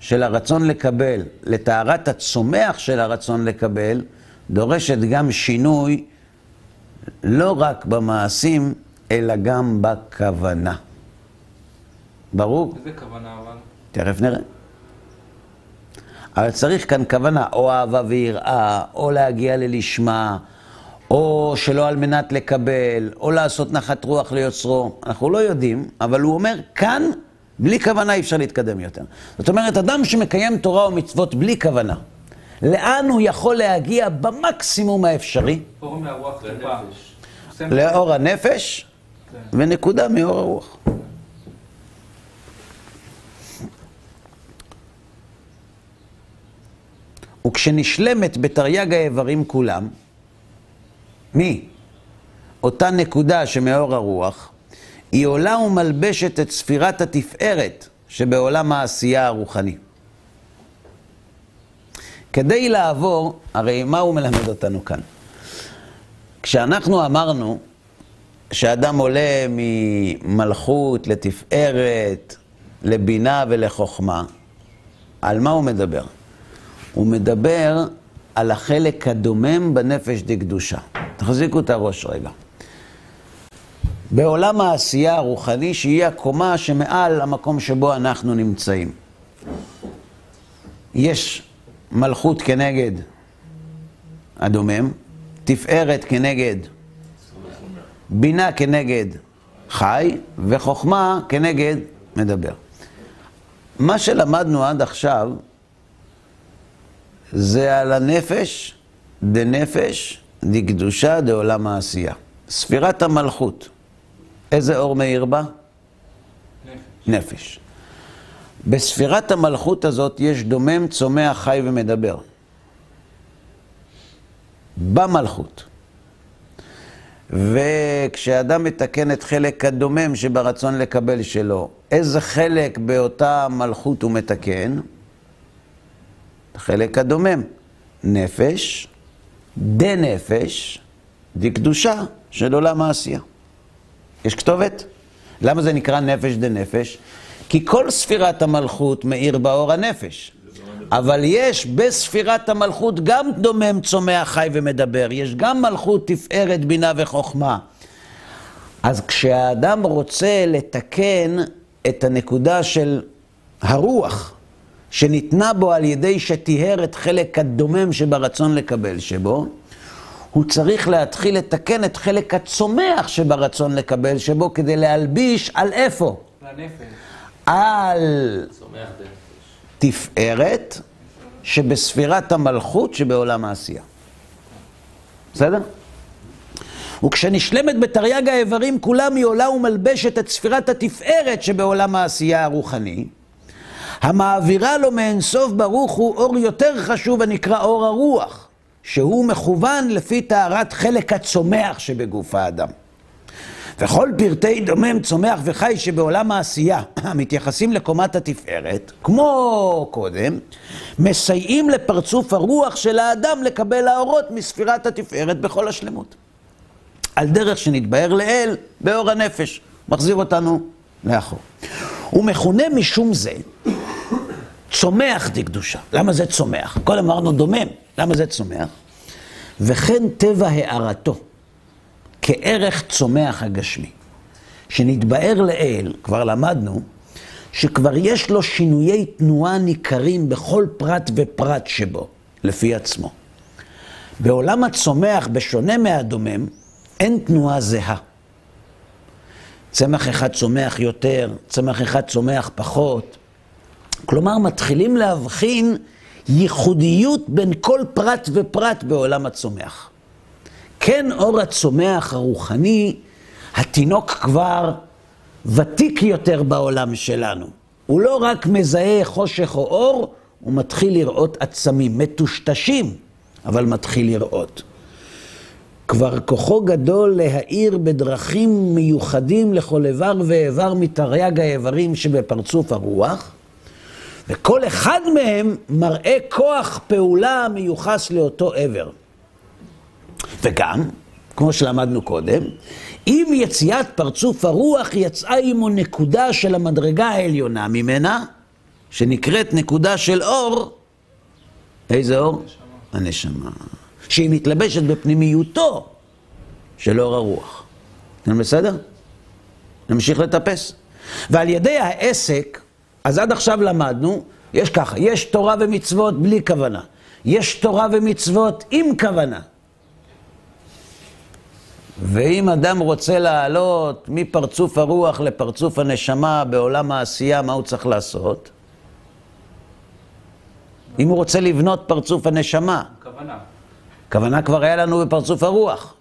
A: של הרצון לקבל לטהרת הצומח של הרצון לקבל, דורשת גם שינוי לא רק במעשים, אלא גם בכוונה. ברור?
B: איזה כוונה אבל?
A: תכף נראה. אבל צריך כאן כוונה, או אהבה ויראה, או להגיע ללשמה, או שלא על מנת לקבל, או לעשות נחת רוח ליוצרו. אנחנו לא יודעים, אבל הוא אומר, כאן, בלי כוונה אי אפשר להתקדם יותר. זאת אומרת, אדם שמקיים תורה ומצוות בלי כוונה, לאן הוא יכול להגיע במקסימום האפשרי?
B: אור מהרוח טיפה.
D: לנפש.
A: לאור הנפש,
B: כן.
A: ונקודה מאור הרוח. וכשנשלמת בתרי"ג האיברים כולם, מי? אותה נקודה שמאור הרוח, היא עולה ומלבשת את ספירת התפארת שבעולם העשייה הרוחני. כדי לעבור, הרי מה הוא מלמד אותנו כאן? כשאנחנו אמרנו שאדם עולה ממלכות לתפארת, לבינה ולחוכמה, על מה הוא מדבר? הוא מדבר על החלק הדומם בנפש דקדושה. תחזיקו את הראש רגע. בעולם העשייה הרוחני, שהיא הקומה שמעל המקום שבו אנחנו נמצאים. יש מלכות כנגד הדומם, תפארת כנגד בינה כנגד חי, וחוכמה כנגד מדבר. מה שלמדנו עד עכשיו זה על הנפש, דנפש, דקדושה, דעולם העשייה. ספירת המלכות, איזה אור מאיר בה?
B: נפש.
A: נפש. בספירת המלכות הזאת יש דומם, צומח, חי ומדבר. במלכות. וכשאדם מתקן את חלק הדומם שברצון לקבל שלו, איזה חלק באותה מלכות הוא מתקן? החלק הדומם. נפש, דנפש, דקדושה של עולם העשייה. יש כתובת? למה זה נקרא נפש דנפש? כי כל ספירת המלכות מאיר באור הנפש. אבל יש בספירת המלכות גם דומם, צומח, חי ומדבר. יש גם מלכות, תפארת, בינה וחוכמה. אז כשהאדם רוצה לתקן את הנקודה של הרוח, שניתנה בו על ידי שטיהר את חלק הדומם שברצון לקבל שבו, הוא צריך להתחיל לתקן את חלק הצומח שברצון לקבל שבו, כדי להלביש על איפה? על
D: צומח דנפש.
A: תפארת שבספירת המלכות שבעולם העשייה. בסדר? וכשנשלמת בתרי"ג האיברים כולם היא עולה ומלבשת את ספירת התפארת שבעולם העשייה הרוחני, המעבירה לו מאינסוף ברוך הוא אור יותר חשוב הנקרא אור הרוח, שהוא מכוון לפי טהרת חלק הצומח שבגוף האדם. וכל פרטי דומם, צומח וחי שבעולם העשייה המתייחסים לקומת התפארת, כמו קודם, מסייעים לפרצוף הרוח של האדם לקבל האורות מספירת התפארת בכל השלמות. על דרך שנתבהר לאל באור הנפש, מחזיר אותנו לאחור. הוא מכונה משום זה צומח דקדושה. למה זה צומח? קודם אמרנו דומם, למה זה צומח? וכן טבע הארתו. כערך צומח הגשמי. שנתבהר לאל, כבר למדנו, שכבר יש לו שינויי תנועה ניכרים בכל פרט ופרט שבו, לפי עצמו. בעולם הצומח, בשונה מהדומם, אין תנועה זהה. צמח אחד צומח יותר, צמח אחד צומח פחות. כלומר, מתחילים להבחין ייחודיות בין כל פרט ופרט בעולם הצומח. כן אור הצומח הרוחני, התינוק כבר ותיק יותר בעולם שלנו. הוא לא רק מזהה חושך או אור, הוא מתחיל לראות עצמים, מטושטשים, אבל מתחיל לראות. כבר כוחו גדול להאיר בדרכים מיוחדים לכל איבר ואיבר מתרי"ג האיברים שבפרצוף הרוח, וכל אחד מהם מראה כוח פעולה מיוחס לאותו עבר. וגם, כמו שלמדנו קודם, עם יציאת פרצוף הרוח יצאה עמו נקודה של המדרגה העליונה ממנה, שנקראת נקודה של אור. איזה אור? הנשמה. שהיא מתלבשת בפנימיותו של אור הרוח. אתם בסדר? נמשיך לטפס. ועל ידי העסק, אז עד עכשיו למדנו, יש ככה, יש תורה ומצוות בלי כוונה. יש תורה ומצוות עם כוונה. ואם אדם רוצה לעלות מפרצוף הרוח לפרצוף הנשמה בעולם העשייה, מה הוא צריך לעשות? אם הוא רוצה לבנות פרצוף הנשמה,
B: כוונה.
A: כוונה כבר היה לנו בפרצוף הרוח.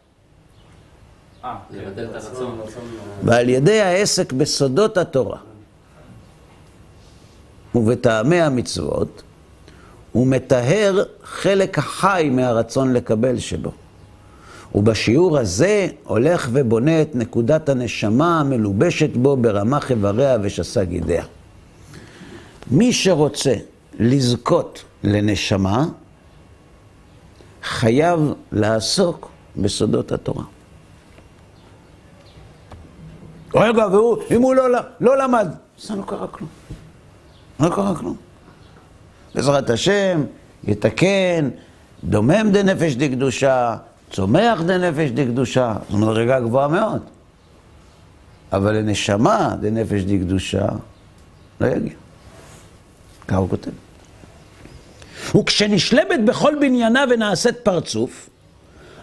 B: אה,
D: לבטל את הרצון.
A: ועל ידי העסק בסודות התורה ובטעמי המצוות, הוא מטהר חלק החי מהרצון לקבל שבו. ובשיעור הזה הולך ובונה את נקודת הנשמה המלובשת בו ברמ"ח איבריה ושסה גידיה. מי שרוצה לזכות לנשמה, חייב לעסוק בסודות התורה. רגע, והוא, אם הוא לא, לא למד, זה לא קרה כלום. לא קרה כלום. בעזרת השם, יתקן, דומם דנפש דקדושה, צומח דנפש דקדושה. זו מדרגה גבוהה מאוד. אבל לנשמה דנפש דקדושה לא יגיע. ככה הוא כותב. וכשנשלבת בכל בניינה ונעשית פרצוף,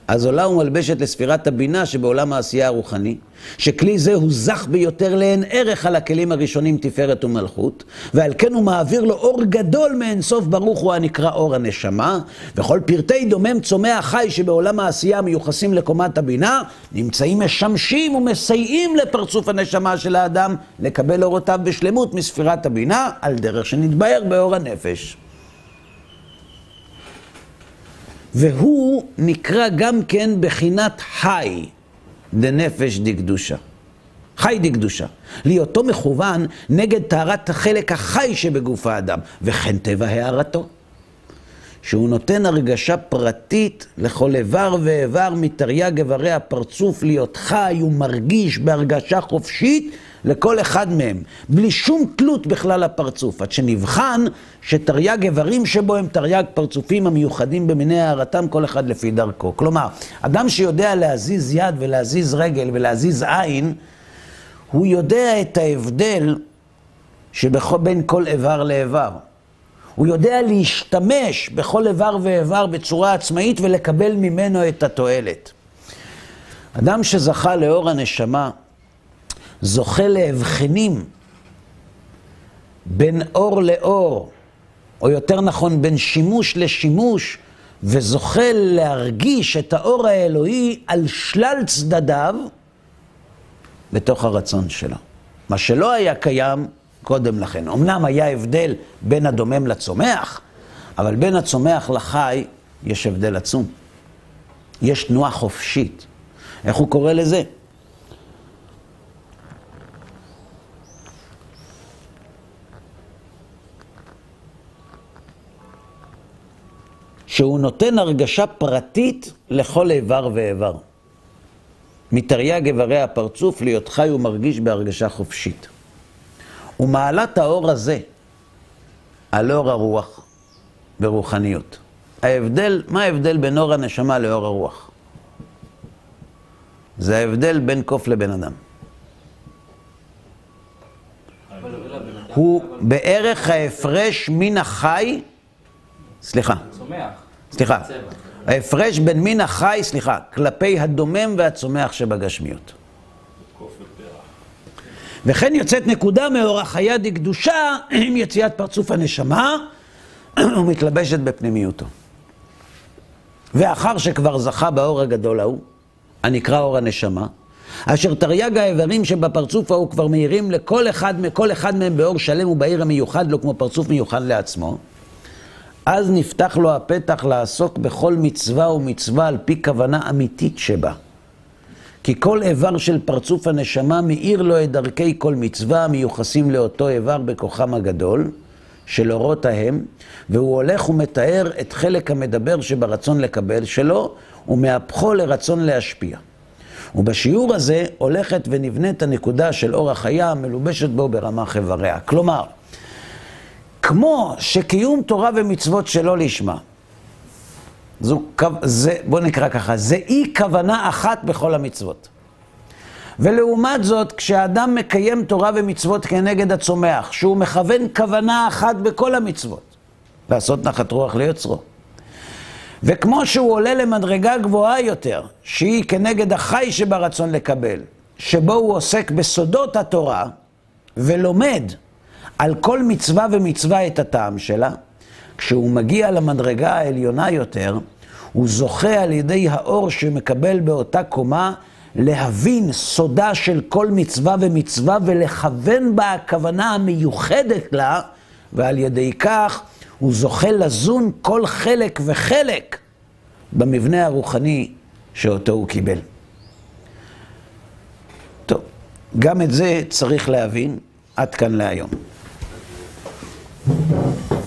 A: אז עולה ומלבשת לספירת הבינה שבעולם העשייה הרוחני, שכלי זה הוא זך ביותר לאין ערך על הכלים הראשונים תפארת ומלכות, ועל כן הוא מעביר לו אור גדול מאין סוף ברוך הוא הנקרא אור הנשמה, וכל פרטי דומם צומח חי שבעולם העשייה מיוחסים לקומת הבינה, נמצאים משמשים ומסייעים לפרצוף הנשמה של האדם לקבל אורותיו בשלמות מספירת הבינה, על דרך שנתבהר באור הנפש. והוא נקרא גם כן בחינת חי דנפש דקדושה. חי דקדושה. להיותו מכוון נגד טהרת החלק החי שבגוף האדם, וכן טבע הערתו. שהוא נותן הרגשה פרטית לכל איבר ואיבר מתרי"ג איברי הפרצוף להיות חי ומרגיש בהרגשה חופשית לכל אחד מהם, בלי שום תלות בכלל הפרצוף, עד שנבחן שתרי"ג איברים שבו הם תרי"ג פרצופים המיוחדים במיני הערתם, כל אחד לפי דרכו. כלומר, אדם שיודע להזיז יד ולהזיז רגל ולהזיז עין, הוא יודע את ההבדל שבין כל איבר לאיבר. הוא יודע להשתמש בכל איבר ואיבר בצורה עצמאית ולקבל ממנו את התועלת. אדם שזכה לאור הנשמה, זוכה להבחנים בין אור לאור, או יותר נכון בין שימוש לשימוש, וזוכה להרגיש את האור האלוהי על שלל צדדיו בתוך הרצון שלו. מה שלא היה קיים קודם לכן. אמנם היה הבדל בין הדומם לצומח, אבל בין הצומח לחי יש הבדל עצום. יש תנועה חופשית. איך הוא קורא לזה? שהוא נותן הרגשה פרטית לכל איבר ואיבר. מתרי"ג איברי הפרצוף להיות חי ומרגיש בהרגשה חופשית. ומעלת האור הזה על אור הרוח ברוחניות. ההבדל, מה ההבדל בין אור הנשמה לאור הרוח? זה ההבדל בין קוף לבן אדם. הוא בערך ההפרש מן החי, סליחה,
B: צומח.
A: סליחה, ההפרש בין מין החי, סליחה, כלפי הדומם והצומח שבגשמיות. וכן יוצאת נקודה מאור החיה דקדושה עם יציאת פרצוף הנשמה ומתלבשת בפנימיותו. ואחר שכבר זכה באור הגדול ההוא, הנקרא אור הנשמה, אשר תרי"ג האיברים שבפרצוף ההוא כבר מאירים לכל אחד, מכל אחד מהם באור שלם ובעיר המיוחד לו כמו פרצוף מיוחד לעצמו, אז נפתח לו הפתח לעסוק בכל מצווה ומצווה על פי כוונה אמיתית שבה. כי כל איבר של פרצוף הנשמה מאיר לו את דרכי כל מצווה המיוחסים לאותו איבר בכוחם הגדול, של אורות ההם, והוא הולך ומתאר את חלק המדבר שברצון לקבל שלו, ומהפכו לרצון להשפיע. ובשיעור הזה הולכת ונבנית הנקודה של אור החיה המלובשת בו ברמ"ח איבריה. כלומר, כמו שקיום תורה ומצוות שלא לשמה, זו, זה, בוא נקרא ככה, זה אי כוונה אחת בכל המצוות. ולעומת זאת, כשאדם מקיים תורה ומצוות כנגד הצומח, שהוא מכוון כוונה אחת בכל המצוות, לעשות נחת רוח ליוצרו. וכמו שהוא עולה למדרגה גבוהה יותר, שהיא כנגד החי שברצון לקבל, שבו הוא עוסק בסודות התורה ולומד על כל מצווה ומצווה את הטעם שלה, כשהוא מגיע למדרגה העליונה יותר, הוא זוכה על ידי האור שמקבל באותה קומה להבין סודה של כל מצווה ומצווה ולכוון בה הכוונה המיוחדת לה, ועל ידי כך הוא זוכה לזון כל חלק וחלק במבנה הרוחני שאותו הוא קיבל. טוב, גם את זה צריך להבין. עד כאן להיום. Thank you.